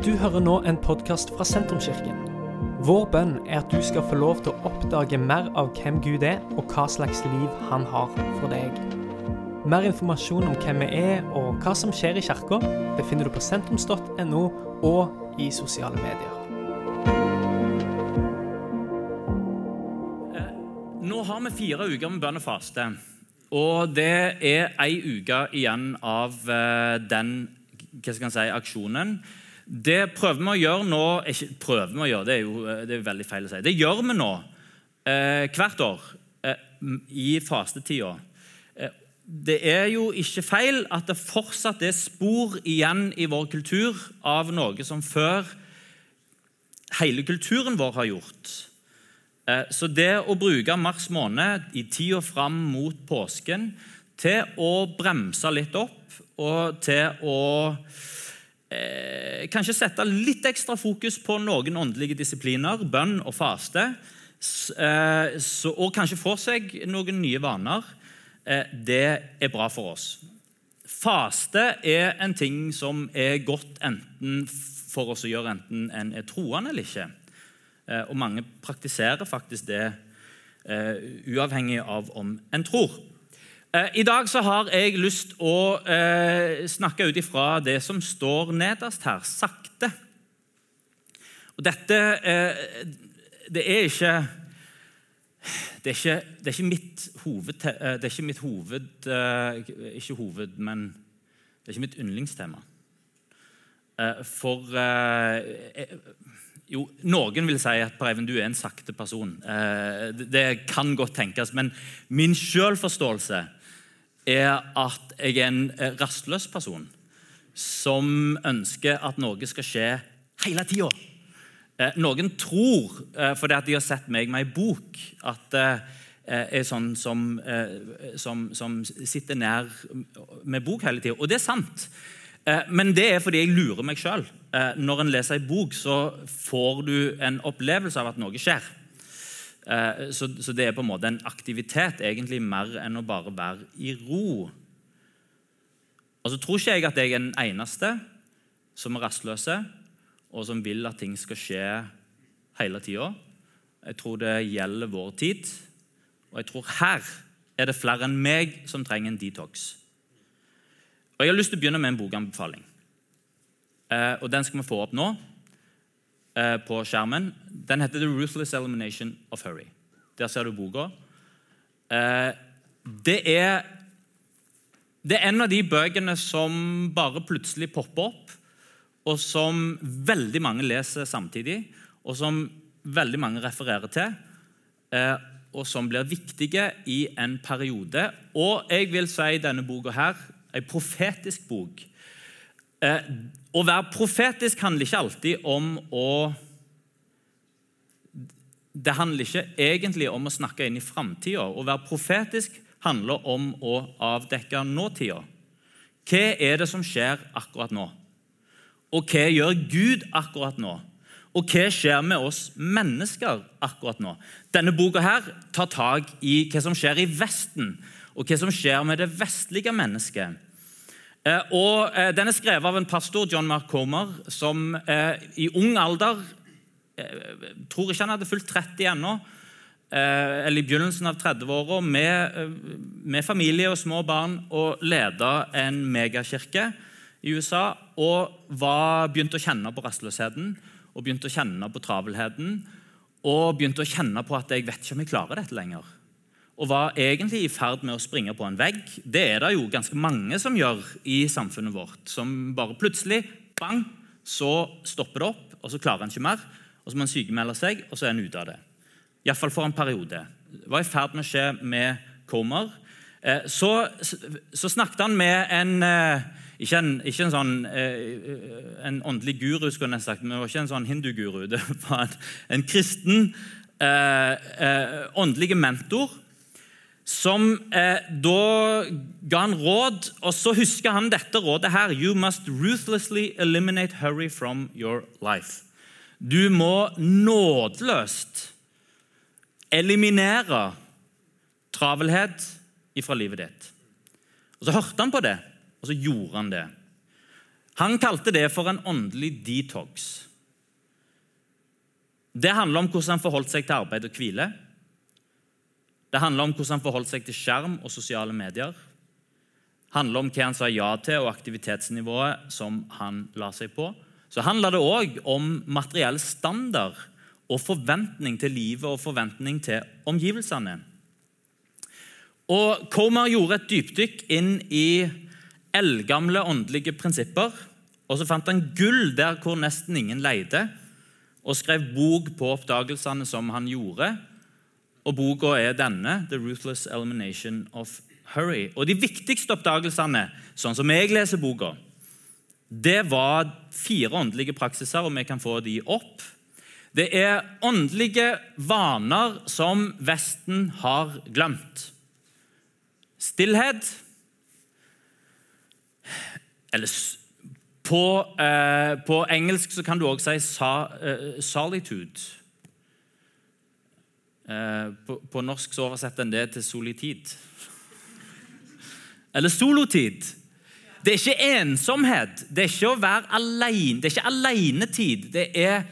Du hører nå en podkast fra Sentrumskirken. Vår bønn er at du skal få lov til å oppdage mer av hvem Gud er, og hva slags liv han har for deg. Mer informasjon om hvem vi er og hva som skjer i kirka, befinner du på sentrums.no og i sosiale medier. Nå har vi fire uker med bønn og faste. Og det er ei uke igjen av eh, den hva skal jeg si, aksjonen. Det prøver vi å gjøre nå Ikke prøver vi å gjøre, det er jo det er veldig feil å si. Det gjør vi nå eh, hvert år eh, i fastetida. Eh, det er jo ikke feil at det fortsatt er spor igjen i vår kultur av noe som før hele kulturen vår har gjort. Eh, så det å bruke mars måned i tida fram mot påsken til å bremse litt opp og til å eh, kanskje sette litt ekstra fokus på noen åndelige disipliner, bønn og faste, eh, så, og kanskje få seg noen nye vaner, eh, det er bra for oss. Faste er en ting som er godt enten for oss å gjøre enten en er troende eller ikke. Eh, og mange praktiserer faktisk det uavhengig av om en tror. Uh, I dag så har jeg lyst å eh, snakke ut ifra det som står nederst her, sakte. Og dette Det er ikke det er, ikke, det er ikke, mitt hoved... Det er ikke mitt hoved Ikke hoved, men det er ikke mitt yndlingstema. For jo, Noen vil si at Per du er en sakte person. Eh, det kan godt tenkes. Men min selvforståelse er at jeg er en eh, rastløs person som ønsker at noe skal skje hele tida. Eh, noen tror, fordi at de har sett meg med ei bok, at jeg er sånn som, som, som sitter nær med bok hele tida. Og det er sant. Men det er fordi jeg lurer meg sjøl. Eh, når en leser en bok, så får du en opplevelse av at noe skjer. Eh, så, det er på en måte en aktivitet egentlig mer enn å bare være i ro. Og så tror ikke jeg at jeg er den eneste som er rastløse, og som vil at ting skal skje hele tida. Jeg tror det gjelder vår tid, og jeg tror her er det flere enn meg som trenger en detox. Og Jeg har lyst til å begynne med en bokanbefaling. Eh, og Den skal vi få opp nå eh, på skjermen. Den heter 'The Ruthless Elimination of Hurry'. Der ser du boka. Eh, det er, det er en av de bøkene som bare plutselig popper opp, og som veldig mange leser samtidig, og som veldig mange refererer til, og som blir viktige i en periode. Og jeg vil si denne boka her, en profetisk bok Eh, å være profetisk handler ikke alltid om å Det handler ikke egentlig om å snakke inn i framtida. Å være profetisk handler om å avdekke nåtida. Hva er det som skjer akkurat nå? Og hva gjør Gud akkurat nå? Og hva skjer med oss mennesker akkurat nå? Denne boka her tar tak i hva som skjer i Vesten, og hva som skjer med det vestlige mennesket. Eh, og eh, Den er skrevet av en pastor, John Mark Comer, som eh, i ung alder tror ikke han hadde fulgt 30 ennå, eller i begynnelsen av 30-åra, med, med, familie og små barn, og leda en megakirke i USA. Og var, begynte å kjenne på rastløsheten og begynte å kjenne på travelheten. Og begynte å kjenne på at jeg vet ikke om jeg klarer dette lenger og var egentlig i ferd med å springe på en vegg. Det er det jo ganske mange som gjør i samfunnet vårt. Som bare plutselig bang, så stopper det opp, og så klarer en ikke mer. Og så må en sykemelde seg, og så er en ute av det. Iallfall for en periode. Det var i ferd med å skje med Comer. Eh, så, så snakket han med en eh, ikke en, ikke en sånn eh, en åndelig guru, skulle jeg sagt, men det var ikke en sånn hinduguru. Det var en, en kristen åndelig mentor som eh, da ga han råd, og så husker han dette rådet her. You must ruthlessly eliminate hurry from your life. Du må nådeløst eliminere travelhet ifra livet ditt. Og Så hørte han på det, og så gjorde han det. Han kalte det for en åndelig detox. Det handler om hvordan han forholdt seg til arbeid og hvile. Det handler om hvordan han forholdt seg til skjerm og sosiale medier. Det handler om hva han sa ja til, og aktivitetsnivået som han la seg på. Så handler det òg om materiell standard og forventning til livet og forventning til omgivelsene. Og Comer gjorde et dypdykk inn i eldgamle åndelige prinsipper. Og så fant han gull der hvor nesten ingen leide, og skrev bok på oppdagelsene som han gjorde. Og Boka er denne, 'The Ruthless Elimination of Hurry'. Og De viktigste oppdagelsene, sånn som jeg leser boka, det var fire åndelige praksiser, og vi kan få de opp. Det er åndelige vaner som Vesten har glemt. Stillhet Eller på, eh, på engelsk kan du også si sa, eh, 'solitude'. Eh, på, på, norsk så oversetter en det til solitid. Eller solotid. Det er ikke ensomhet. Det er ikke å være alene. Det er ikke alenetid. Det er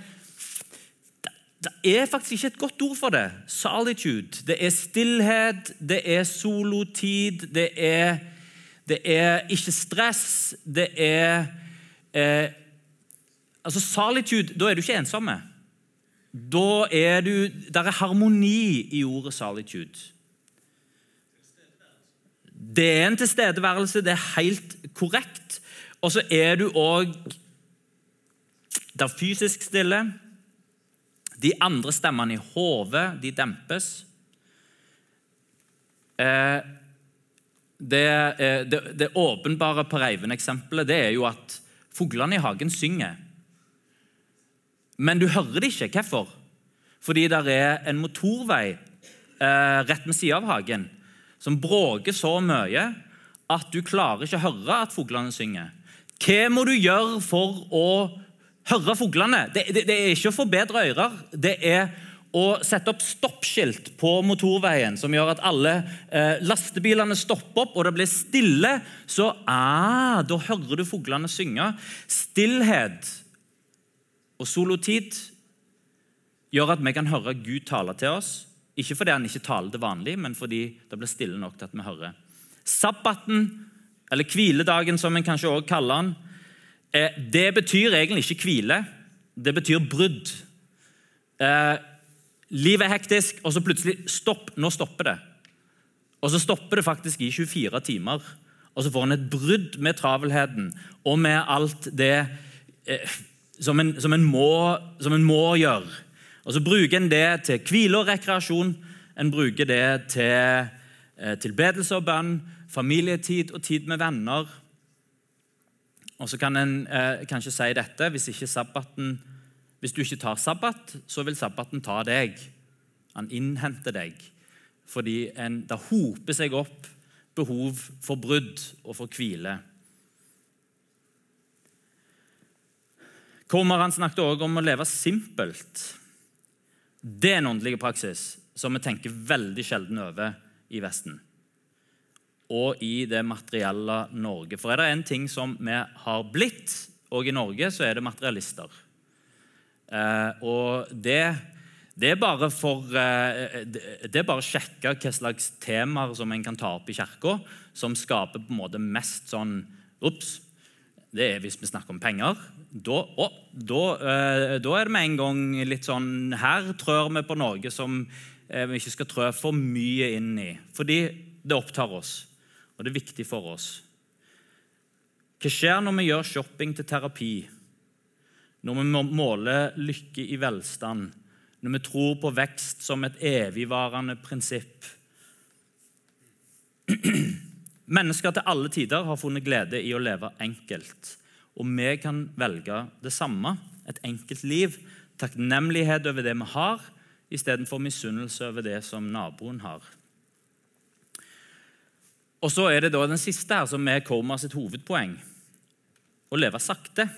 det er faktisk ikke et godt ord for det. Solitude. Det er stillhet, det er solotid, det er, det er ikke stress. Det er eh, Altså, solitude Da er du ikke ensomme. Da er du Der er harmoni i ordet solitude. Det er en tilstedeværelse, det er helt korrekt. Og så er du òg der fysisk stille. De andre stemmene i hodet de dempes. Eh, det, eh, det, det åpenbare på Reiven-eksempelet er jo at fuglene i hagen synger. Men du hører det ikke. Hvorfor? Fordi det er en motorvei eh, rett ved siden av hagen som bråker så mye at du klarer ikke å høre at fuglene synger. Hva må du gjøre for å høre fuglene. Det, det, det, er ikke å forbedre ører. Det er å sette opp stoppskilt på motorveien som gjør at alle eh, lastebilene stopper opp, og det blir stille. Så ah, da hører du fuglene synge. Stillhet og solotid gjør at vi kan høre Gud tale til oss. Ikke fordi han ikke taler det vanlig, men fordi det blir stille nok til at vi hører. Sabbaten, eller hviledagen som en kanskje også kaller den, Eh, det betyr egentlig ikke hvile. Det betyr brudd. Eh, livet er hektisk, og så plutselig stopp. Nå stopper det. Og så stopper det faktisk i 24 timer. Og så får en et brudd med travelheten og med alt det eh, som, en, som, en må, som, en, må, gjøre. Og Så bruker en det til hvile og rekreasjon. En bruker det til eh, tilbedelse og bønn, familietid og tid med venner. Og så kan en eh, kanskje si dette hvis, sabbaten, hvis du ikke tar sabbat, så vil sabbaten ta deg. Han innhenter deg. Fordi en, det hoper seg opp behov for brudd og for hvile. Kommer han snakket også om å leve simpelt. Det er en åndelig praksis som vi tenker veldig sjelden over i Vesten og i det materielle Norge. For er det en ting som vi har blitt, og i Norge, så er det materialister. Eh, og det, det, er bare for eh, Det er bare å sjekke hva slags temaer som en kan ta opp i kirka, som skaper på en måte mest sånn Ops. Det er hvis vi snakker om penger. Da, å, da, eh, da er det med en gang litt sånn Her trør vi på noe som eh, vi ikke skal trø for mye inn i. Fordi det opptar oss og det er viktig for oss. Hva skjer når vi gjør shopping til terapi? Når vi måler lykke i velstand? Når vi tror på vekst som et evigvarende prinsipp? Mennesker til alle tider har funnet glede i å leve enkelt. Og vi kan velge det samme, et enkelt liv. Takknemlighet over det vi har, istedenfor misunnelse over det som naboen har. Og så er det da den siste her, som er Korma sitt hovedpoeng å leve sakte.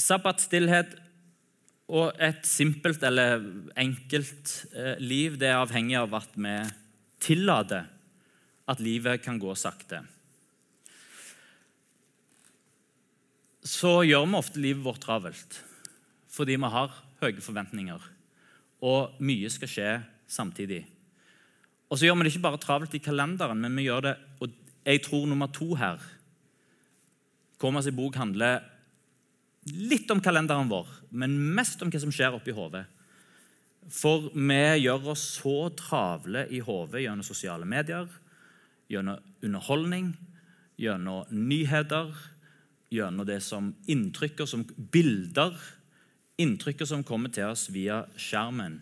Sabbatstillhet og et simpelt eller enkelt eh, liv det er avhengig av at vi tillater at livet kan gå sakte. Så gjør vi ofte livet vårt travelt fordi vi har høye forventninger, og mye skal skje samtidig. Og så gjør vi det ikke bare travelt i kalenderen, men vi gjør det og jeg tror nummer to her Komas bok handler litt om kalenderen vår, men mest om hva som skjer oppi hodet. For vi gjør oss så travle i hodet gjennom sosiale medier, gjennom underholdning, gjennom nyheter, gjennom det som inntrykker som bilder, inntrykker som kommer til oss via skjermen.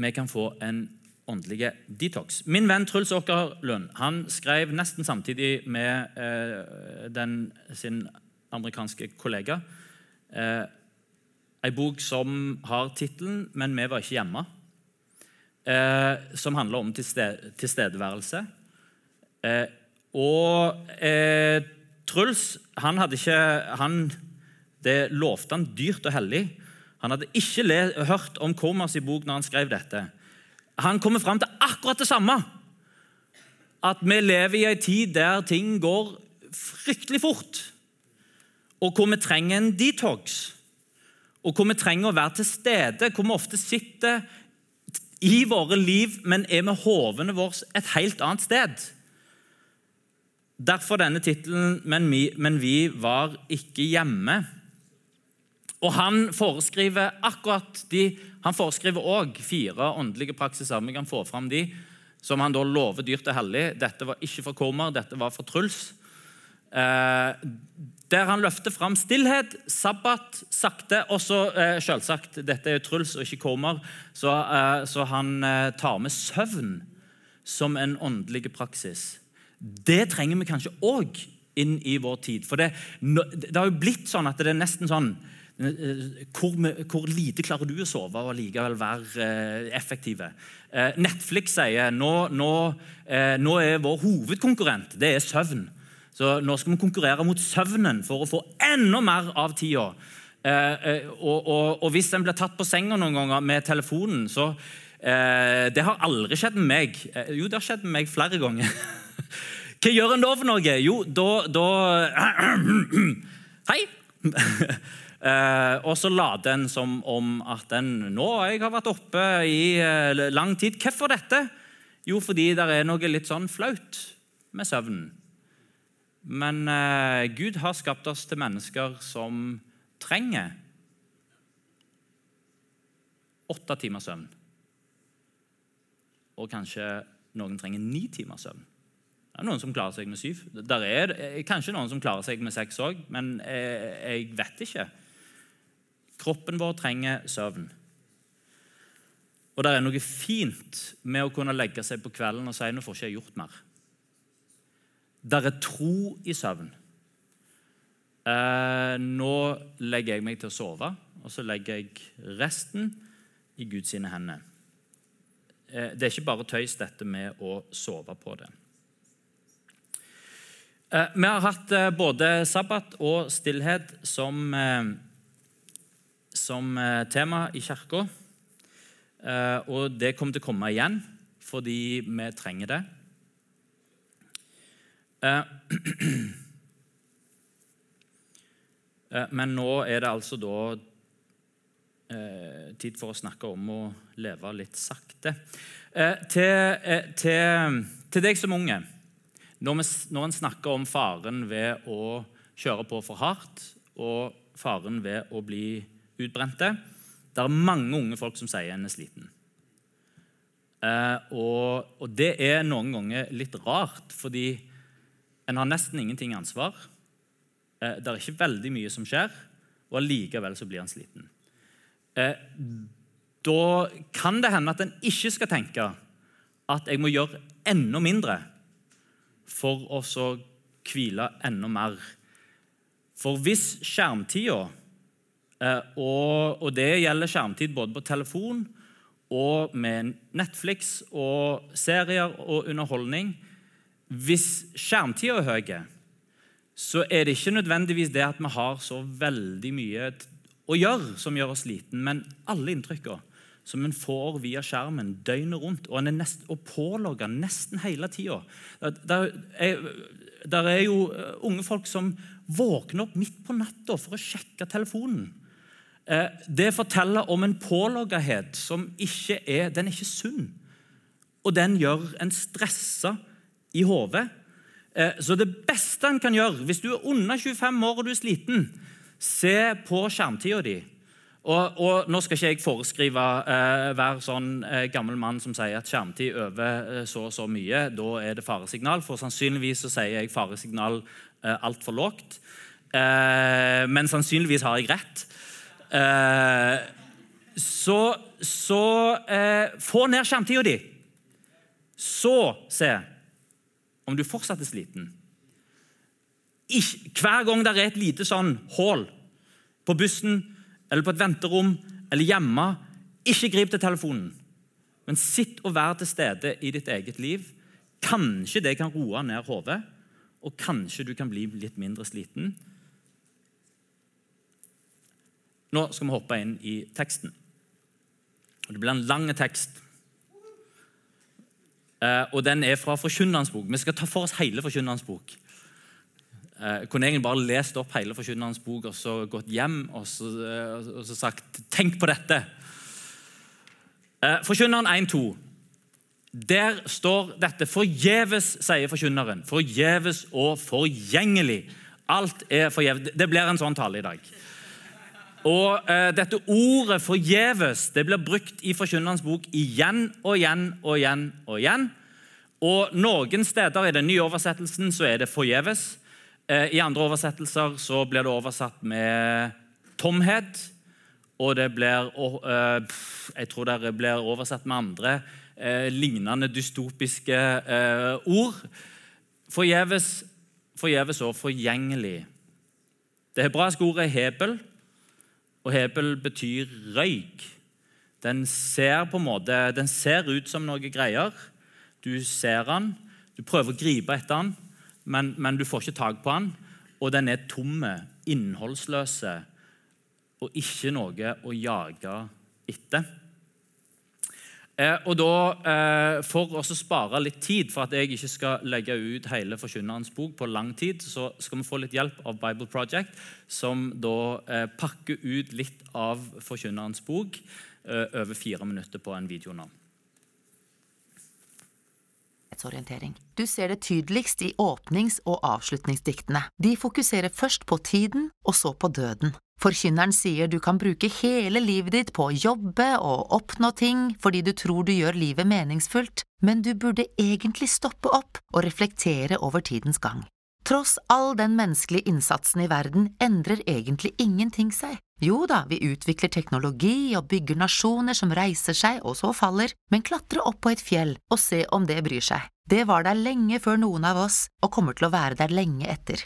Vi kan få en åndelig detox. Min venn Truls Åkerlund han skrev nesten samtidig med eh, den, sin amerikanske kollega eh, en bok som har tittelen 'Men vi var ikke hjemme', eh, som handler om tilstedeværelse. Eh, og eh, Truls han hadde ikke han, Det lovte han dyrt og hellig. Han hadde ikke hørt om Komas i bok når han skrev dette. Han kommer fram til akkurat det samme. At vi lever i en tid der ting går fryktelig fort, og hvor vi trenger en detox og hvor vi trenger å være til stede, hvor vi ofte sitter i våre liv, men er med hovene våre et helt annet sted. Derfor denne tittelen men, vi var ikke hjemme'. Og Han foreskriver akkurat de, han foreskriver også fire åndelige praksiser. Vi kan få fram de, som han da lover dyrt og hellig. Dette var ikke for Kommer, dette var for Truls. Eh, der han løfter fram stillhet, sabbat, sakte, og så eh, selvsagt Dette er jo Truls og ikke Kormer, så, eh, så han eh, tar med søvn som en åndelig praksis. Det trenger vi kanskje òg inn i vår tid. For det, det, har jo blitt sånn at det er nesten sånn eh, hvor, hvor, lite klarer du å sove og likevel være eh, effektive? Netflix sier nå, nå, nå er vår hovedkonkurrent det er søvn. Så nå skal vi konkurrere mot søvnen for å få enda mer av tida. Eh, eh, og, og, og, hvis en blir tatt på senga noen ganger med telefonen, så eh, Det har aldri skjedd med meg. Eh, jo, det har skjedd med meg flere ganger. Hva gjør en da for noe? Jo, da, da Hei! eh, og så later en som om at en nå jeg har vært oppe i lang tid. Hvorfor dette? Jo, fordi det er noe litt sånn flaut med søvnen. Men eh, Gud har skapt oss til mennesker som trenger åtte timers søvn. Og kanskje noen trenger ni timers søvn. Det er noen som klarer seg med syv. Det er eh, kanskje noen som klarer seg med seks òg, men jeg, eh, jeg vet ikke. Kroppen vår trenger søvn. Og det er noe fint med å kunne legge seg på kvelden og si nå får ikke jeg gjort mer. Der er tro i søvn. Eh, nå legger jeg meg til å sove, og så legger jeg resten i Guds hender. Eh, det er ikke bare tøys, dette med å sove på det. Eh, vi har hatt eh, både sabbat og stillhet som, eh, som eh, tema i kirka. og det kommer til å komme igjen fordi vi trenger det. Eh, eh, men nå er det altså da eh, tid for å snakke om å leve litt sakte. Til, til, til deg som unge når, vi, en snakker om faren ved å kjøre på for hardt og faren ved å bli utbrente Det er mange unge folk som sier en er sliten. og, og det er noen ganger litt rart, fordi en har nesten ingenting ansvar. Eh, det er ikke veldig mye som skjer, og allikevel så blir han sliten. Eh, da kan det hende at en ikke skal tenke at jeg må gjøre enda mindre for å så hvile enda mer. For hvis skjermtida, eh, og, det gjelder skjermtid både på telefon og med Netflix og serier og underholdning hvis skjermtida er høy, så er det ikke nødvendigvis det at vi har så veldig mye å gjøre som gjør oss sliten, men alle inntrykkene som en får via skjermen døgnet rundt, og en er nest, og pålogga nesten hele tida. Der, der, er jo eh, unge folk som våkner opp midt på natta for å sjekke telefonen. Eh, det forteller om en påloggethet som ikke er, den er ikke sunn. Og den gjør en stressa i hodet. Eh, så det beste en kan gjøre hvis du er under 25 år og du er sliten, se på skjermtida di. Og, og, Nå skal ikke jeg foreskrive eh, hver sånn eh, gammel mann som sier at skjermtid over eh, så og så mye, da er det faresignal. For sannsynligvis så sier jeg faresignal eh, altfor lågt. Eh, men sannsynligvis har jeg rett. Så, så få ned skjermtida di. Så se om du fortsatt er sliten. Hver gang det er et lite sånn hull på bussen eller på et venterom eller hjemme, ikke grip til telefonen. Men sitt og vær til stede i ditt eget liv. Kanskje det kan roe ned hodet, og kanskje du kan bli litt mindre sliten. Nå skal vi hoppe inn i teksten. Det blir en lang tekst. Eh, og Den er fra Forkynnerens bok. Vi skal ta for oss hele Forkynnerens bok. Jeg kunne egentlig bare lest opp hele Forkynnerens bok og så gått hjem og så, eh, og så sagt 'tenk på dette'. Eh, forkynneren 1.2. Der står dette 'forgjeves', sier forkynneren. Forgjeves og forgjengelig. Alt er forgjeves. Det blir en sånn tale i dag. Og eh, Dette ordet 'forgjeves' det blir brukt i Forkynnerens bok igjen og igjen og igjen. Og igjen. Og Noen steder i den nye oversettelsen så er det 'forgjeves'. Eh, I andre oversettelser så blir det oversatt med tomhet. Og det blir eh, Jeg tror det blir oversatt med andre eh, lignende dystopiske ord. Forgjeves, forgjeves og forgjengelig. Det hebraiske ordet hebel, og hebel betyr røyk. Den ser på en måte, den ser ut som noe greier. Du ser den, du prøver å gripe etter den, men, men, du får ikke tak på den. Og den er tomme, innholdsløse og ikke noe å jage etter. Eh, og da, eh, For å spare litt tid, for at jeg ikke skal legge ut hele Forkynnerens bok på lang tid, så skal vi få litt hjelp av Bible Project, som da eh, pakker ut litt av Forkynnerens bok over fire minutter på en video nå virkelighetsorientering. Du ser det tydeligst i åpnings- og avslutningsdiktene. De fokuserer først på tiden, og så på døden. Forkynneren sier du kan bruke hele livet ditt på å jobbe og oppnå ting fordi du tror du gjør livet meningsfullt, men du burde egentlig stoppe opp og reflektere over tidens gang. Tross all den menneskelige innsatsen i verden endrer egentlig ingenting seg. Jo da, vi utvikler teknologi og bygger nasjoner som reiser seg og så faller, men klatre opp på et fjell og se om det bryr seg. Det var der lenge før noen av oss, og kommer til å være der lenge etter.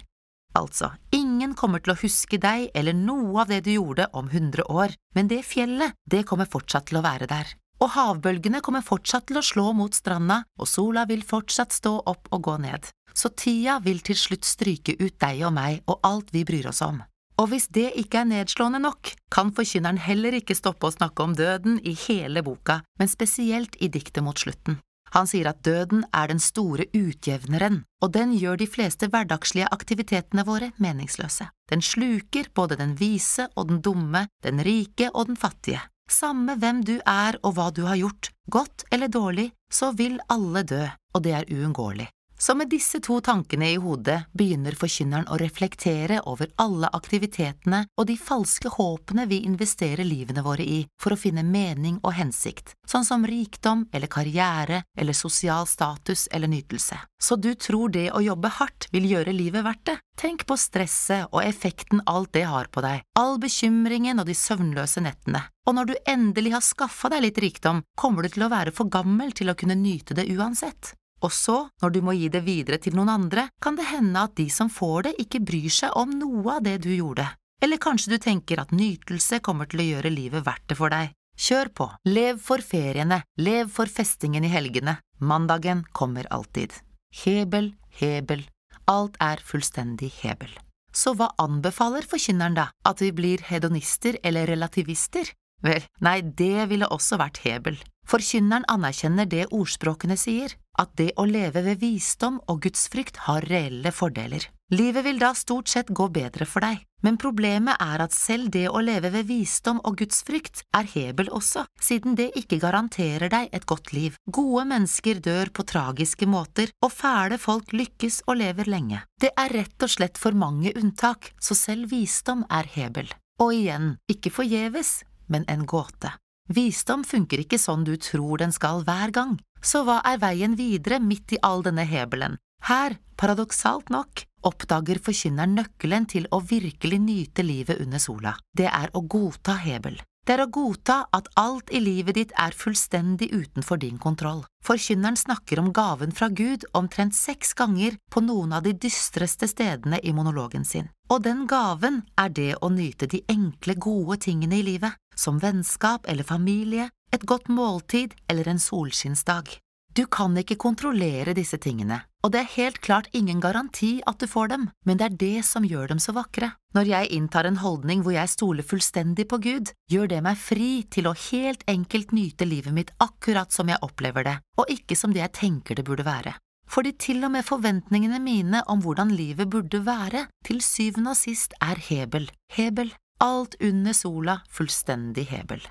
Altså, ingen kommer til å huske deg eller noe av det du gjorde om hundre år, men det fjellet, det kommer fortsatt til å være der. Og havbølgene kommer fortsatt til å slå mot stranda, og sola vil fortsatt stå opp og gå ned så tida vil til slutt stryke ut deg og meg og alt vi bryr oss om. Og hvis det ikke er nedslående nok, kan forkynneren heller ikke stoppe å snakke om døden i hele boka, men spesielt i diktet mot slutten. Han sier at døden er den store utjevneren, og den gjør de fleste hverdagslige aktivitetene våre meningsløse. Den sluker både den vise og den dumme, den rike og den fattige. Samme hvem du er og hva du har gjort, godt eller dårlig, så vil alle dø, og det er uunngåelig. Så med disse to tankene i hodet begynner forkynneren å reflektere over alle aktivitetene og de falske håpene vi investerer livene våre i for å finne mening og hensikt, sånn som rikdom eller karriere eller sosial status eller nytelse. Så du tror det å jobbe hardt vil gjøre livet verdt det? Tenk på stresset og effekten alt det har på deg, all bekymringen og de søvnløse nettene. Og når du endelig har skaffa deg litt rikdom, kommer du til å være for gammel til å kunne nyte det uansett. Og så, når du må gi det videre til noen andre, kan det hende at de som får det, ikke bryr seg om noe av det du gjorde. Eller kanskje du tenker at nytelse kommer til å gjøre livet verdt det for deg. Kjør på, lev for feriene, lev for festingen i helgene, mandagen kommer alltid. Hebel, hebel, alt er fullstendig hebel. Så hva anbefaler forkynneren da, at vi blir hedonister eller relativister? Vel, nei, det ville også vært Hebel. Forkynneren anerkjenner det ordspråkene sier, at det å leve ved visdom og gudsfrykt har reelle fordeler. Livet vil da stort sett gå bedre for deg, men problemet er at selv det å leve ved visdom og gudsfrykt er Hebel også, siden det ikke garanterer deg et godt liv. Gode mennesker dør på tragiske måter, og fæle folk lykkes og lever lenge. Det er rett og slett for mange unntak, så selv visdom er Hebel. Og igjen, ikke forgjeves, men en gåte. Visdom funker ikke sånn du tror den skal hver gang, så hva er veien videre midt i all denne hebelen? Her, paradoksalt nok, oppdager forkynneren nøkkelen til å virkelig nyte livet under sola. Det er å godta Hebel. Det er å godta at alt i livet ditt er fullstendig utenfor din kontroll. Forkynneren snakker om gaven fra Gud omtrent seks ganger på noen av de dystreste stedene i monologen sin. Og den gaven er det å nyte de enkle, gode tingene i livet, som vennskap eller familie, et godt måltid eller en solskinnsdag. Du kan ikke kontrollere disse tingene, og det er helt klart ingen garanti at du får dem, men det er det som gjør dem så vakre. Når jeg inntar en holdning hvor jeg stoler fullstendig på Gud, gjør det meg fri til å helt enkelt nyte livet mitt akkurat som jeg opplever det, og ikke som det jeg tenker det burde være. Fordi til og med forventningene mine om hvordan livet burde være, til syvende og sist er Hebel. Hebel. Alt under sola fullstendig Hebel.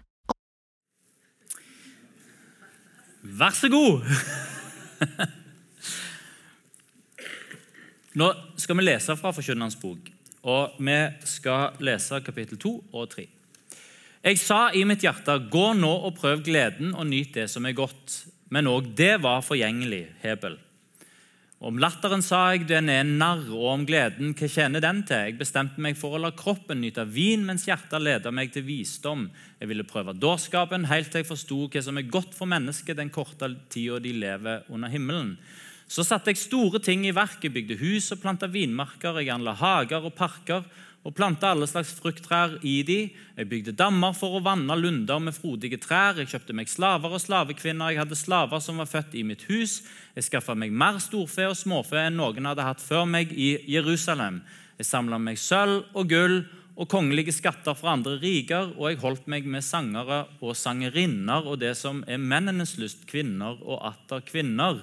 Vær så god! Nå skal vi lese fra Forkynnerens bok, og vi skal lese kapittel 2 og 3. Jeg sa i mitt hjerte, gå nå og prøv gleden og nyt det som er godt, men òg det var forgjengelig, Hebel. Om latteren sa jeg den er narr, og om gleden, hva tjener den til? Jeg bestemte meg for å la kroppen nyte vin, mens hjertet leda meg til visdom. Jeg ville prøve dårskapen helt til jeg forsto hva som er godt for mennesket den korte tida de lever under himmelen. Så satte jeg store ting i verket, bygde hus og planta vinmarker. Jeg anla hager og parker og planta alle slags frukttrær i de. Jeg bygde dammer for å vanne lunder med frodige trær. Jeg kjøpte meg slaver og slavekvinner. Jeg hadde slaver som var født i mitt hus. Jeg skaffa meg mer storfe og småfe enn noen hadde hatt før meg i Jerusalem. Jeg samla meg sølv og gull og kongelige skatter fra andre riker, og jeg holdt meg med sangere og sangerinner og det som er mennenes lyst, kvinner og atter kvinner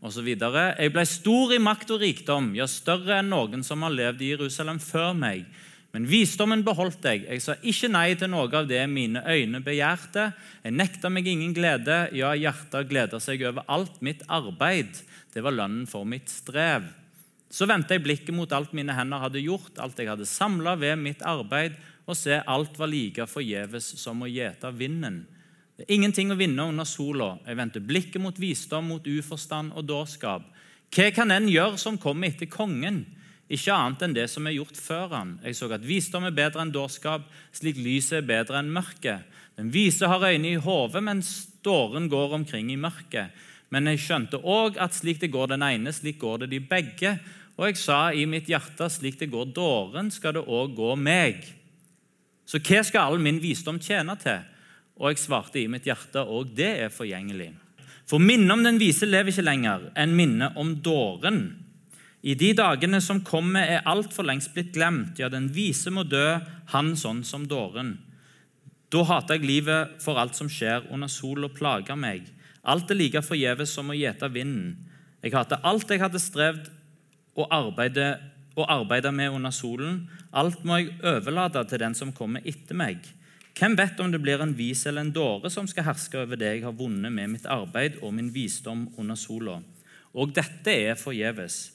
osv. Jeg ble stor i makt og rikdom, ja, større enn noen som har levd i Jerusalem før meg. Men visdommen beholdt jeg. Jeg sa ikke nei til noe av det mine øyne begjærte. Jeg nekta meg ingen glede. Ja, hjertet gleda seg over alt mitt arbeid. Det var lønnen for mitt strev. Så vendte jeg blikket mot alt mine hender hadde gjort, alt jeg hadde samla ved mitt arbeid, og se alt var like forgjeves som å gjete vinden. Det er ingenting å vinne under sola. Jeg vendte blikket mot visdom, mot uforstand og dårskap. Hva kan en gjøre som kommer etter kongen? Ikke annet enn det som er gjort før han. Jeg så at visdom er bedre enn dårskap, slik lyset er bedre enn mørket. Den vise har øyne i hodet, mens dåren går omkring i mørket. Men jeg skjønte òg at slik det går den ene, slik går det de begge. Og jeg sa i mitt hjerte, slik det går dåren, skal det òg gå meg. Så hva skal all min visdom tjene til? Og jeg svarte i mitt hjerte, og det er forgjengelig. For minnet om den vise lever ikke lenger enn minnet om dåren. I de dagene som kommer, er alt for lengst blitt glemt. Ja, den vise må dø, han sånn som dåren. Da hater jeg livet for alt som skjer under sol og plager meg. Alt er like forgjeves som å gjete vinden. Jeg hater alt jeg hadde strevd og arbeidet med under solen. Alt må jeg overlate til den som kommer etter meg. Hvem vet om det blir en vis eller en dåre som skal herske over det jeg har vunnet med mitt arbeid og min visdom under sola? Og dette er forgjeves.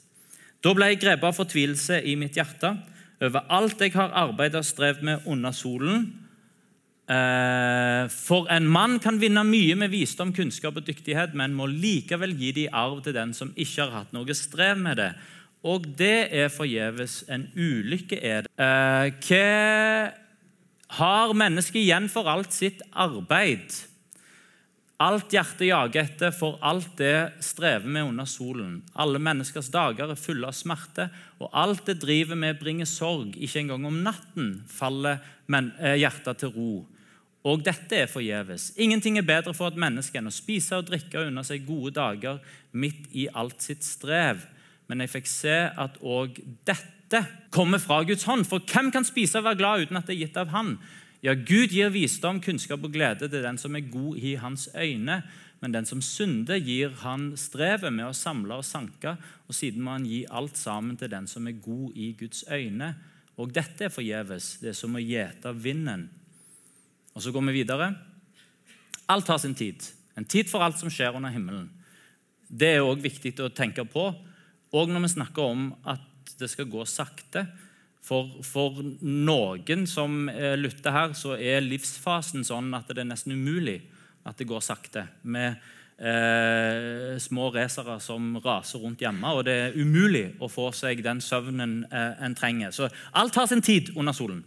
Da ble jeg grepet av fortvilelse i mitt hjerte over alt jeg har arbeidet og strevd med under solen. Eh, for en mann kan vinne mye med visdom, kunnskap og dyktighet, men må likevel gi det i arv til den som ikke har hatt noe strev med det. Og det er forgjeves. En ulykke er det. Eh, hva har mennesket igjen for alt sitt arbeid. Alt hjertet jager etter, for alt det strever med under solen. Alle menneskers dager er fulle av smerte, og alt det driver med, bringer sorg. Ikke engang om natten faller eh, hjertet til ro. Og dette er forgjeves. Ingenting er bedre for et menneske enn å spise og drikke unna seg gode dager midt i alt sitt strev. Men jeg fikk se at òg dette kommer fra Guds hånd. For hvem kan spise og være glad uten at det er gitt av Han? Ja, Gud gir visdom, kunnskap og glede til den som er god i hans øyne. Men den som synder, gir han strevet med å samle og sanke, og siden må han gi alt sammen til den som er god i Guds øyne. Og dette er forgjeves. Det er som å gjete vinden. Og Så går vi videre. Alt har sin tid. En tid for alt som skjer under himmelen. Det er òg viktig å tenke på, òg når vi snakker om at det skal gå sakte. For, for, noen som lytter her, så er livsfasen sånn at det er nesten umulig at det går sakte. Med eh, små racere som raser rundt hjemme. Og det er umulig å få seg den søvnen eh, en trenger. Så alt har sin tid under solen.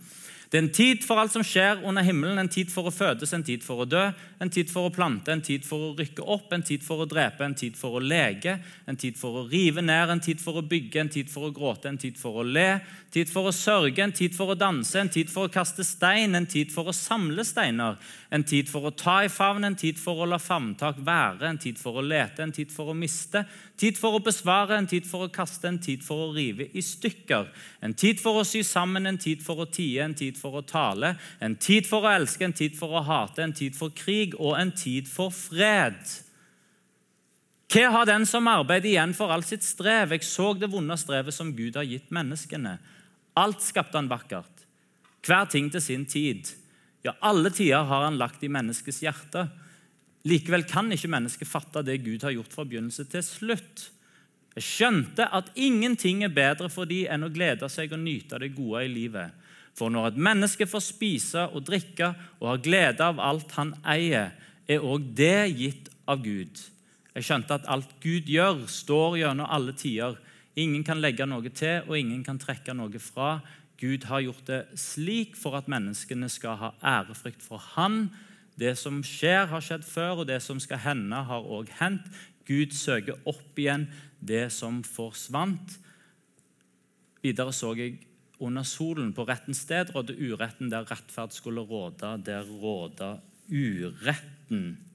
Det er en tid for alt som skjer under himmelen, en tid for å fødes, en tid for å dø, en tid for å plante, en tid for å rykke opp, en tid for å drepe, en tid for å lege, en tid for å rive ned, en tid for å bygge, en tid for å gråte, en tid for å le, en tid for å sørge, en tid for å danse, en tid for å kaste stein, en tid for å samle steiner, en tid for å ta i favn, en tid for å la favntak være, en tid for å lete, en tid for å miste, tid for å besvare, en tid for å kaste, en tid for å rive i stykker, en tid for å sy sammen, en tid for å tie, en tid for å tale, en tid for å elske, en tid for å hate, en tid for krig og en tid for fred. Hva har den som arbeider igjen for all sitt strev? Jeg så det vonde strevet som Gud har gitt menneskene. Alt skapte han vakkert. Hver ting til sin tid. Ja, alle tider har han lagt i menneskets hjerte. Likevel kan ikke mennesket fatte det Gud har gjort fra begynnelse til slutt. Jeg skjønte at ingenting er bedre for dem enn å glede seg og nyte det gode i livet. For når et menneske får spise og drikke og har glede av alt han eier, er òg det gitt av Gud. Jeg skjønte at alt Gud gjør, står gjennom alle tider. Ingen kan legge noe til, og ingen kan trekke noe fra. Gud har gjort det slik for at menneskene skal ha ærefrykt for Han. Det som skjer, har skjedd før, og det som skal hende, har òg hendt. Gud søker opp igjen det som forsvant. Videre så jeg under solen på rettens sted rådde uretten der rettferd skulle råde. Der råda uretten.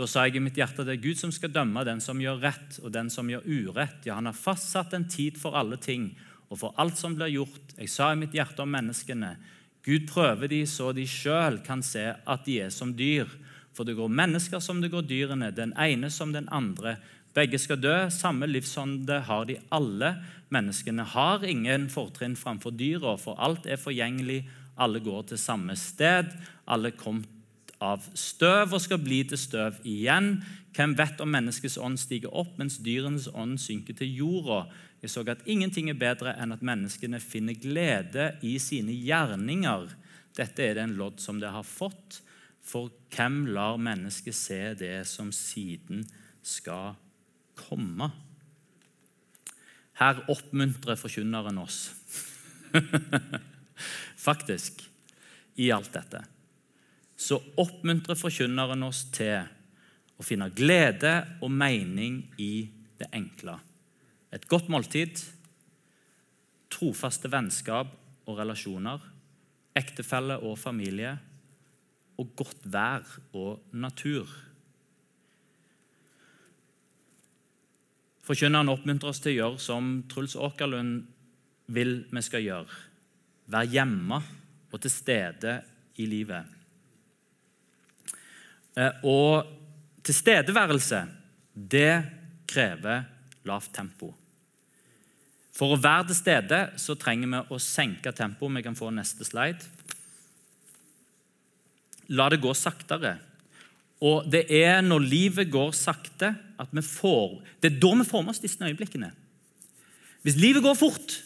Da sa jeg i mitt hjerte det er Gud som skal dømme den som gjør rett og den som gjør urett. Ja, Han har fastsatt en tid for alle ting og for alt som blir gjort. Jeg sa i mitt hjerte om menneskene Gud prøver de så de sjøl kan se at de er som dyr. For det går mennesker som det går dyrene, den ene som den andre. Begge skal dø. Samme livsånde har de alle. Menneskene har ingen fortrinn framfor dyra, for alt er forgjengelig. Alle går til samme sted. Alle kom av støv og skal bli til støv igjen. Hvem vet om menneskets ånd stiger opp, mens dyrenes ånd synker til jorda? Jeg så at ingenting er bedre enn at menneskene finner glede i sine gjerninger. Dette er den lodd som det har fått. For hvem lar mennesket se det som siden skal komme. Her oppmuntrer forkynneren oss. Faktisk, i alt dette, så oppmuntrer forkynneren oss til å finne glede og mening i det enkle. Et godt måltid, trofaste vennskap og relasjoner, ektefelle og familie, og godt vær og natur. Forkynneren oppmuntrer oss til å gjøre som Truls Åkerlund vil vi skal gjøre. Være hjemme og til stede i livet. Eh, og tilstedeværelse, det krever lavt tempo. For å være til stede så trenger vi å senke tempoet. Vi kan få neste slide. La det gå saktere. Og det er når livet går sakte, at vi får Det er da vi får med oss disse øyeblikkene. Hvis livet går fort,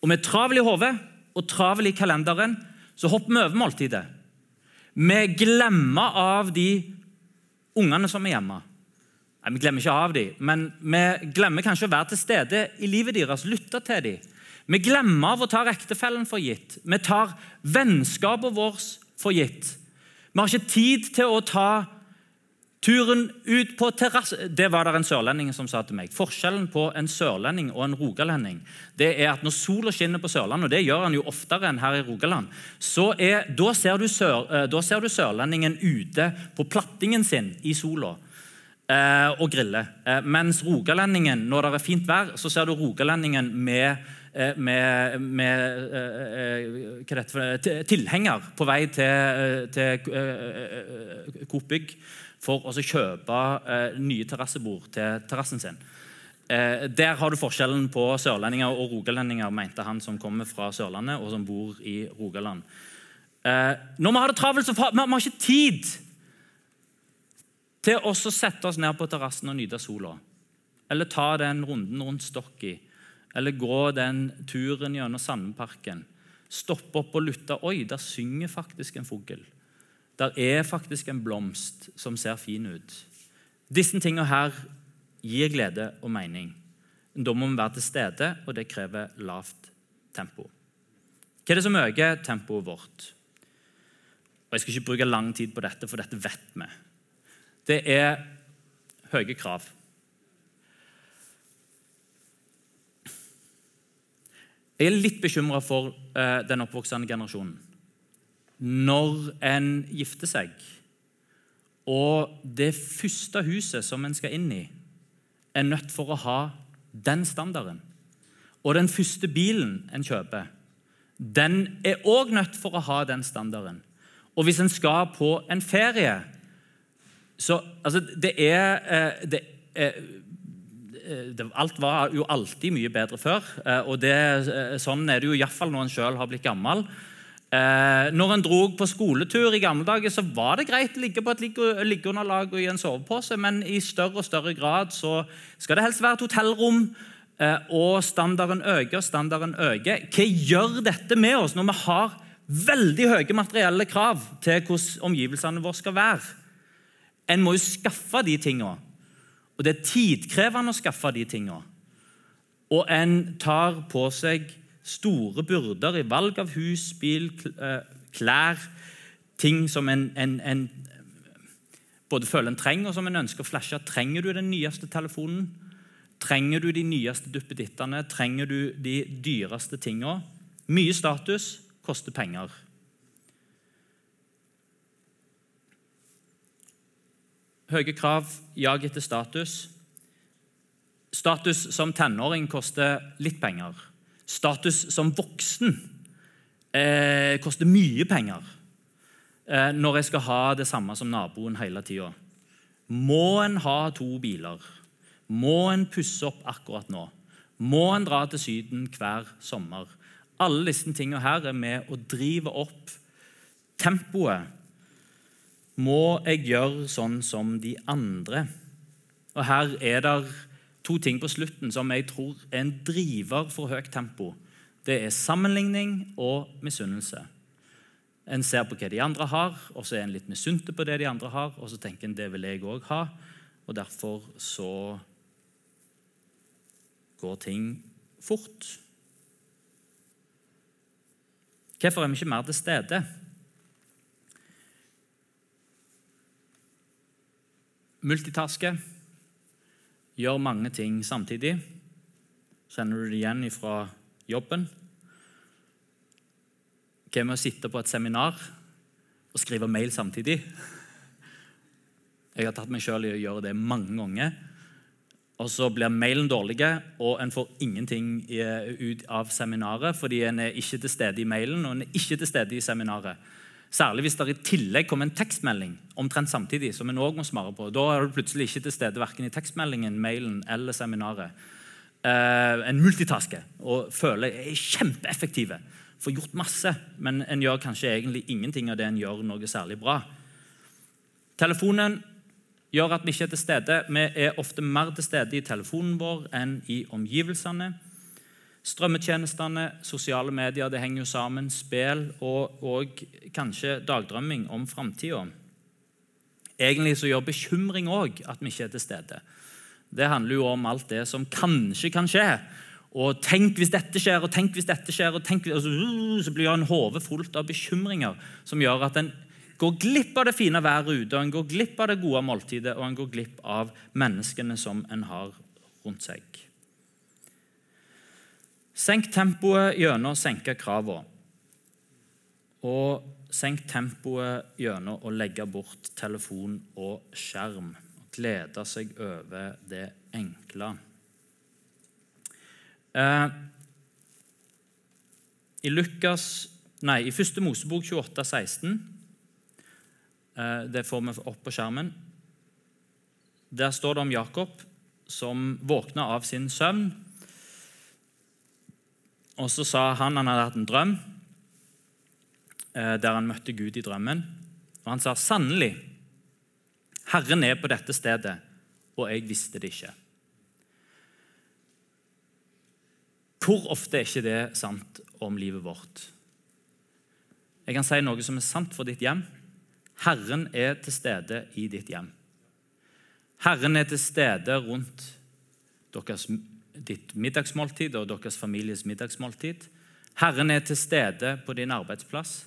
og vi er travel i hodet og travel i kalenderen, så hopper vi over måltidet. Vi glemmer av de ungene som er hjemme. Nei, Vi glemmer ikke av dem, men vi glemmer kanskje å være til stede i livet deres, lytte til dem. Vi glemmer av å ta ektefellen for gitt. Vi tar vennskapet vårt for gitt. Vi har ikke tid til å ta turen ut på terrasse Det var det en sørlending som sa til meg. Forskjellen på en sørlending og en rogalending det er at når sola skinner på Sørlandet, og det gjør han jo oftere enn her i Rogaland, så er, da, ser sør, eh, da ser du sørlendingen ute på plattingen sin i sola. Eh, og griller. Eh, mens rogalendingen, når det er fint vær, så ser du rogalendingen med med, med eh, for, tilhenger på vei til, til Coop Bygg for å kjøpe nye terrassebord til terrassen sin. Der har du forskjellen på sørlendinger og rogalendinger, mente han som kommer fra Sørlandet og som bor i Rogaland. Når vi har det travelt, så har vi ikke tid til å sette oss ned på terrassen og nyte sola. Eller ta den runden rundt Stokki. Eller gå den turen gjennom Sandparken. Stoppe opp og lytte. Oi, der synger faktisk en fugl. Der er faktisk en blomst som ser fin ut. Disse tingene her gir glede og mening. Da må vi være til stede, og det krever lavt tempo. Hva er det som øker tempoet vårt? Og Jeg skal ikke bruke lang tid på dette, for dette vet vi. Det er høye krav. Jeg er litt bekymra for uh, den oppvoksende generasjonen. Når en gifter seg, og det første huset som en skal inn i, er nødt for å ha den standarden, og den første bilen en kjøper, den er òg nødt for å ha den standarden. Og hvis en skal på en ferie så altså, det er, uh, det er Eh, alt var jo alltid mye bedre før. Eh, og det, eh, Sånn er det jo iallfall når en sjøl har blitt gammel. når en dro på skoletur i gamle dager, så var det greit å ligge på et liggeunderlag og i en sovepose, men i større og større grad så skal det helst være et hotellrom. Og standarden øker, standarden øker. Hva gjør dette med oss når vi har veldig høye materielle krav til hvordan omgivelsene våre skal være? En må jo skaffe de tingene og det er tidkrevende å skaffe de tingene. Og en tar på seg store byrder i valg av hus, bil, eh, klær Ting som en, en, en både føler en trenger, og som en ønsker å flashe. Trenger du den nyeste telefonen? Trenger du de nyeste duppedittene? Trenger du de dyreste tingene? Mye status koster penger. Høye krav, jag etter status. Status som tenåring koster litt penger. Status som voksen eh, koster mye penger eh, når jeg skal ha det samme som naboen hele tida. Må en ha to biler? Må en pusse opp akkurat nå? Må en dra til Syden hver sommer? Alle disse tingene her er med å drive opp tempoet må jeg gjøre sånn som de andre? Og Her er det to ting på slutten som jeg tror er en driver for høyt tempo. Det er sammenligning og misunnelse. En ser på hva de andre har, og så er en litt misunnelig på det de andre har, og så tenker en det vil jeg òg ha. Og derfor så går ting fort. Hvorfor er vi ikke mer til stede? Multitaske, gjør mange ting samtidig. Kjenner du det igjen fra jobben? Hva med å sitte på et seminar og skrive mail samtidig? Jeg har tatt meg sjøl i å gjøre det mange ganger. Og så blir mailen dårlig, og en får ingenting ut av seminaret fordi en er ikke til stede i mailen og en er ikke til stede i seminaret. Særlig hvis det i tillegg kommer en tekstmelding omtrent samtidig. som en også må svare på. Da er du plutselig ikke til stede verken i tekstmeldingen, mailen eller seminaret. Eh, en multitasker og føler er kjempeeffektive. Får gjort masse, men en gjør kanskje egentlig ingenting av det en gjør noe særlig bra. Telefonen gjør at vi ikke er til stede. Vi er ofte mer til stede i telefonen vår enn i omgivelsene. Strømmetjenestene, sosiale medier det henger jo sammen. Spill og, og kanskje dagdrømming om framtida. Egentlig så gjør bekymring òg at vi ikke er til stede. Det handler jo om alt det som kanskje kan skje. Og tenk hvis dette skjer, og tenk hvis dette skjer, og tenk, og så, uh, så blir en hode fullt av bekymringer som gjør at en går glipp av det fine været ute, og en går glipp av det gode måltidet, og en går glipp av menneskene som en har rundt seg. Senk tempoet gjennom å senke kravene. Og senk tempoet gjennom å legge bort telefon og skjerm. Og glede seg over det enkle. Eh, i Lukas, nei, i første Mosebok 28, 16 eh, Det får vi opp på skjermen. Der står det om Jakob som våkna av sin søvn. Og så sa han han hadde hatt en drøm eh, der han møtte Gud i drømmen. Og han sa sannelig, Herren er på dette stedet, og jeg visste det ikke. Hvor ofte er ikke det sant om livet vårt? Jeg kan si noe som er sant for ditt hjem. Herren er til stede i ditt hjem. Herren er til stede rundt deres, ditt middagsmåltid og deres families middagsmåltid. Herren er til stede på din arbeidsplass.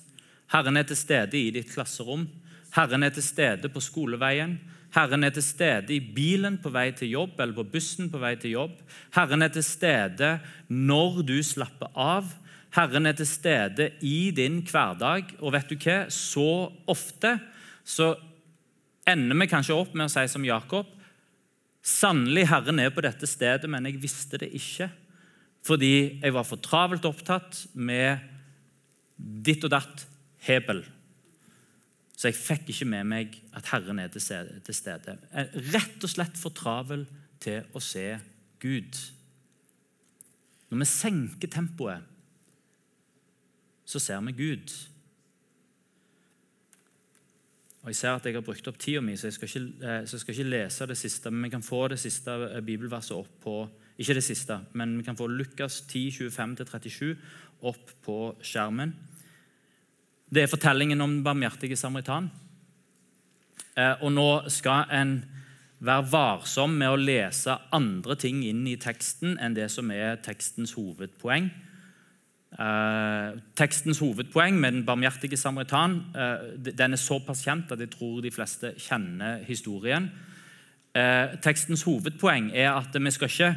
Herren er til stede i ditt klasserom. Herren er til stede på skoleveien. Herren er til stede i bilen på vei til jobb eller på bussen på vei til jobb. Herren er til stede når du slapper av. Herren er til stede i din hverdag. Og vet du hva? Så ofte så ender vi kanskje opp med å si som Jakob Sannelig, Herren er på dette stedet, men jeg visste det ikke. Fordi jeg var for travelt opptatt med ditt og datt hebel. Så jeg fikk ikke med meg at Herren er til stede. Rett og slett for travel til å se Gud. Når vi senker tempoet, så ser vi Gud. Og Jeg ser at jeg har brukt opp tida mi, så jeg skal, ikke, eh, jeg skal ikke lese det siste. Men vi kan få det siste eh, bibelverset opp på Ikke det siste, men vi kan få Lukas 10, 25-37 opp på skjermen. Det er fortellingen om den barmhjertige samaritan. Eh, og nå skal en være varsom med å lese andre ting inn i teksten enn det som er tekstens hovedpoeng. Eh, tekstens hovedpoeng med den barmhjertige samaritan eh, den er såpass kjent at jeg tror de fleste kjenner historien. tekstens hovedpoeng er at vi skal ikke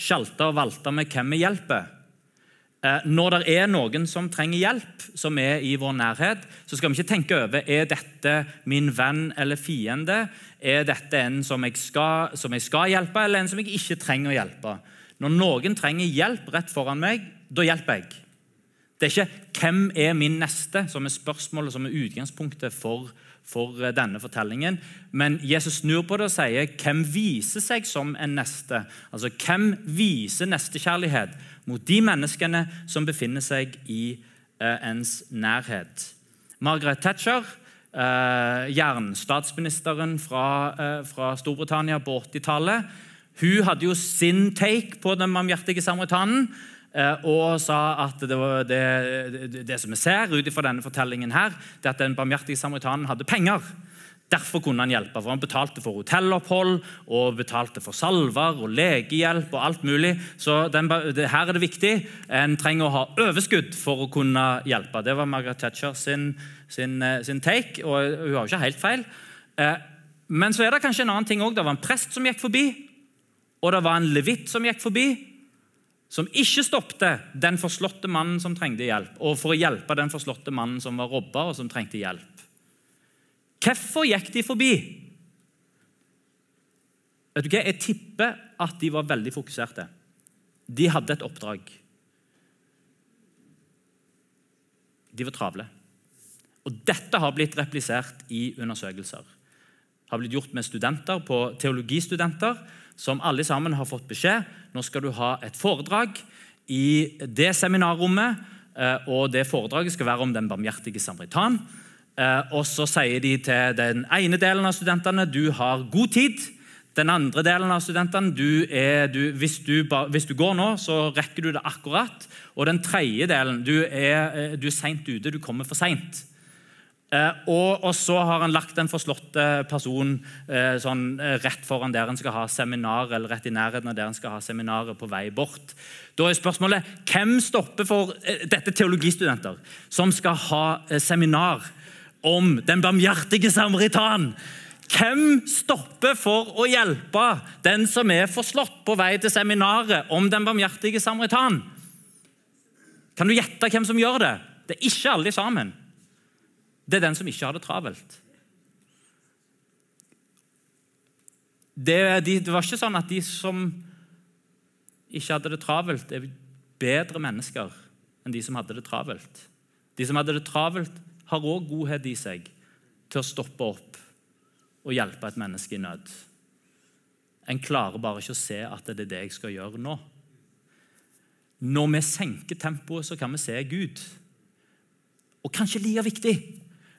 sjalte og valte med hvem vi hjelper. Eh, når det er noen som trenger hjelp, som er i vår nærhet, så skal vi ikke tenke over er dette min venn eller fiende. Er dette en som jeg, skal, som jeg skal hjelpe, eller en som jeg ikke trenger å hjelpe? Når noen trenger hjelp rett foran meg, da hjelper jeg. Det er ikke 'hvem er min neste' som er spørsmålet som er utgangspunktet for, for eh, denne fortellingen. Men Jesus snur på det og sier 'hvem viser seg som en neste'? Altså, Hvem viser nestekjærlighet? mot de menneskene som befinner seg i eh, ens nærhet. Margaret Thatcher, eh, jernstatsministeren fra, eh, fra Storbritannia på 80-tallet, hun hadde jo sin take på den barmhjertige samaritanen. Eh, og sa at det, det, det, som vi ser ut fra denne fortellingen, her, det at den barmhjertige samaritanen hadde penger. Derfor kunne han hjelpe, for han betalte for hotellopphold og betalte for salver og legehjelp og alt mulig. Så den, det, her er det viktig. En trenger å ha overskudd for å kunne hjelpe. Det var Margaret Thatcher sin, sin, eh, sin take, og hun har jo ikke helt feil. Eh, men så er det kanskje en annen ting òg. Det var en prest som gikk forbi, og det var en levitt som gikk forbi. Som ikke stoppte den forslåtte mannen som trengte hjelp, og for å hjelpe den forslåtte mannen som var robba og som trengte hjelp. Hvorfor gikk de forbi? Vet du hva? Jeg tipper at de var veldig fokuserte. De hadde et oppdrag. De var travle. Og Dette har blitt replisert i undersøkelser. Det har blitt gjort med studenter på teologistudenter som alle sammen har fått beskjed nå skal du ha et foredrag i det seminarrommet. Eh, og Det foredraget skal være om den barmhjertige samaritan. Eh, og så sier de til den ene delen av studentene du har god tid. Den andre delen av studentene du er, du, hvis, du, hvis, du, går nå, så rekker du det akkurat. Og den tredje delen du er, eh, du er seint ute, du kommer for seint. Eh, og, og, så har han lagt den forslåtte personen eh, sånn, eh, rett foran der han skal ha seminar, eller rett i nærheten av der han skal ha seminaret på vei bort. Da er spørsmålet hvem stopper for eh, dette teologistudenter som skal ha seminar om den barmhjertige samaritan. Hvem stopper for å hjelpe den som er forslått på vei til seminaret om den barmhjertige samaritan? Kan du gjette hvem som gjør det? Det er ikke alle sammen. Det er den som ikke har det travelt. Det, de, det var ikke sånn at de som ikke hadde det travelt, er bedre mennesker enn de som hadde det travelt. De som hadde det travelt, har òg godhet i seg til å stoppe opp og hjelpe et menneske i nød. En klarer bare ikke å se at det er det jeg skal gjøre nå. Når vi senker tempoet, så kan vi se Gud. Og kanskje like viktig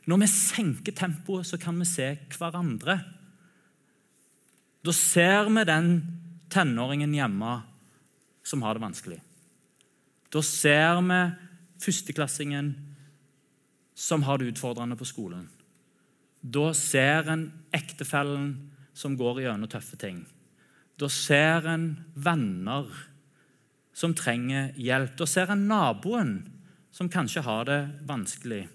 når vi senker tempoet, så kan vi se hverandre. Da ser vi den tenåringen hjemme som har det vanskelig. Da ser vi førsteklassingen som har det utfordrende på skolen. Da ser en ektefellen som går gjennom tøffe ting. Da ser en venner som trenger hjelp. Da ser en naboen som kanskje har det vanskelig.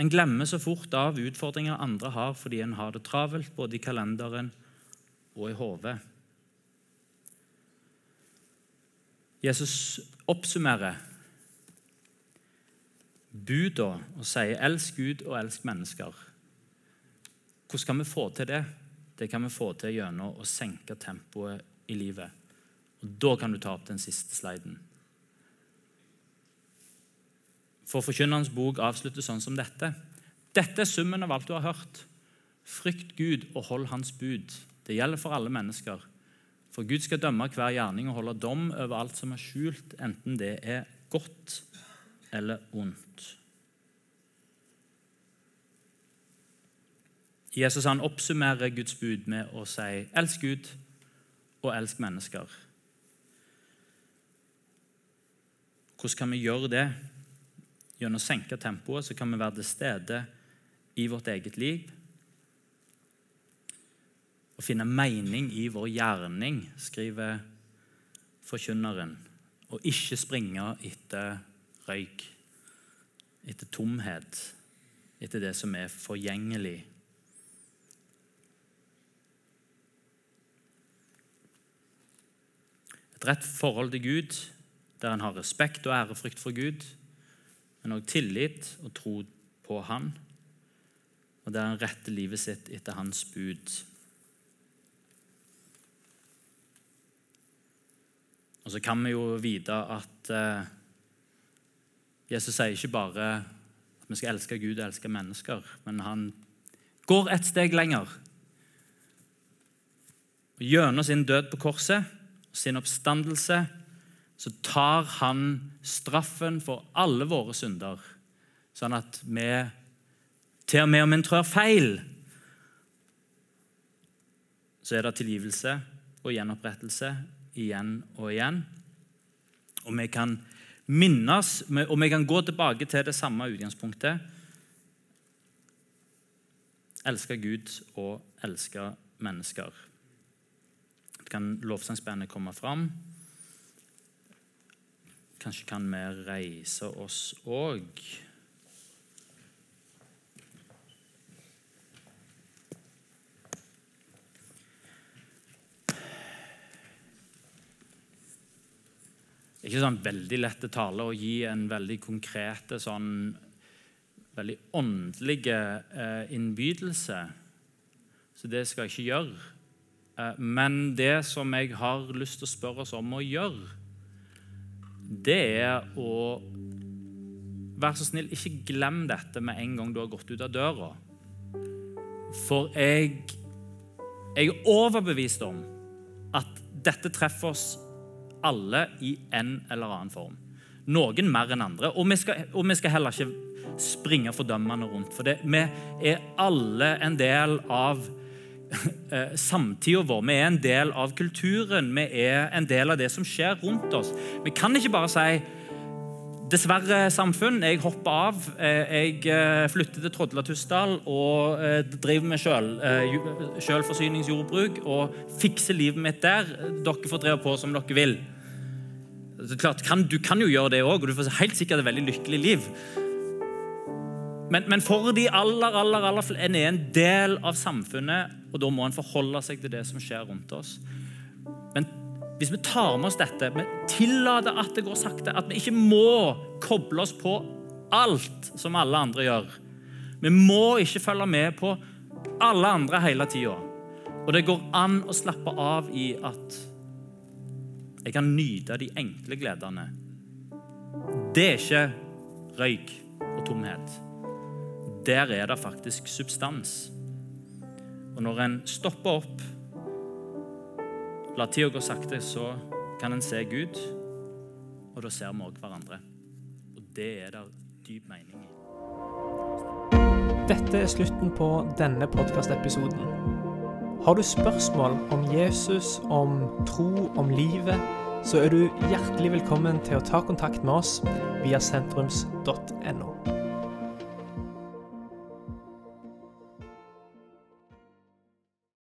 En glemmer så fort av utfordringer andre har fordi en har det travelt både i kalenderen og i hodet. Jesus oppsummerer buda og sier 'elsk Gud og elsk mennesker'. Hvordan kan vi få til det? Det kan vi få til gjennom å senke tempoet i livet. Og Da kan du ta opp den siste sliden. For Forkynnerens bok avsluttes sånn som dette. Dette er summen av alt du har hørt. Frykt Gud og hold Hans bud. Det gjelder for alle mennesker. For Gud skal dømme hver gjerning og holde dom over alt som er skjult, enten det er godt eller ondt. Jesus han oppsummerer Guds bud med å si 'elsk Gud og elsk mennesker'. Hvordan kan vi gjøre det? Gjennom å senke tempoet så kan vi være til stede i vårt eget liv å finne mening i vår gjerning, skriver forkynneren, og ikke springe etter røyk, etter tomhet, etter det som er forgjengelig. Et rett forhold til Gud, der en har respekt og ærefrykt for Gud, men òg tillit og tro på Han, og der han retter livet sitt etter Hans bud. Og så kan vi jo vite at eh, Jesus sier ikke bare at vi skal elske Gud og elske mennesker, men han går et steg lenger. Og Gjennom sin død på korset sin oppstandelse så tar han straffen for alle våre synder, sånn at vi, til og med om en trør feil, så er det tilgivelse og gjenopprettelse igjen og igjen. Og vi kan minnes, og vi kan gå tilbake til det samme utgangspunktet. Elske Gud og elske mennesker. Det Kan lovsangsbandet komme fram? Kanskje kan vi reise oss òg. Det er ikke sånn veldig lett tale å gi en veldig konkret, sånn veldig åndelig eh, innbydelse. Så det skal jeg ikke gjøre. Eh, men det som jeg har lyst til å spørre oss om å gjøre, det er å Vær så snill, ikke glem dette med en gang du har gått ut av døra. For jeg, jeg er overbevist om at dette treffer oss alle i en eller annen form. Noen mer enn andre. Og vi skal, og vi skal heller ikke springe fordømmende rundt. For det, vi er alle en del av samtida vår. Vi er en del av kulturen. Vi er en del av det som skjer rundt oss. Vi kan ikke bare si Dessverre, samfunn. Jeg hopper av. Eh, jeg eh, flytter til Trodla-Tussdal og driver med selv, selvforsyningsjordbruk og fikser livet mitt der. Dere får dreve på som dere vil. Klart, kan, du kan jo gjøre det òg, og du får helt sikkert et veldig lykkelig liv. Men, men, for de aller, aller, aller flere En er en del av samfunnet, og da må en forholde seg til det som skjer rundt oss. Men hvis vi tar med oss dette, vi tillater at det går sakte, at vi ikke må koble oss på alt som alle andre gjør Vi må ikke følge med på alle andre hele tida. Og det går an å slappe av i at Jeg kan nyte de enkle gledene. Det er ikke røyk og tomhet. Der er det faktisk substans. Og når en stopper opp, lar tida gå sakte, så kan en se Gud, og da ser vi òg hverandre. Og det er det dyp mening i. Dette er slutten på denne podkastepisoden. Har du spørsmål om Jesus, om tro, om livet, så er du hjertelig velkommen til å ta kontakt med oss via sentrums.no.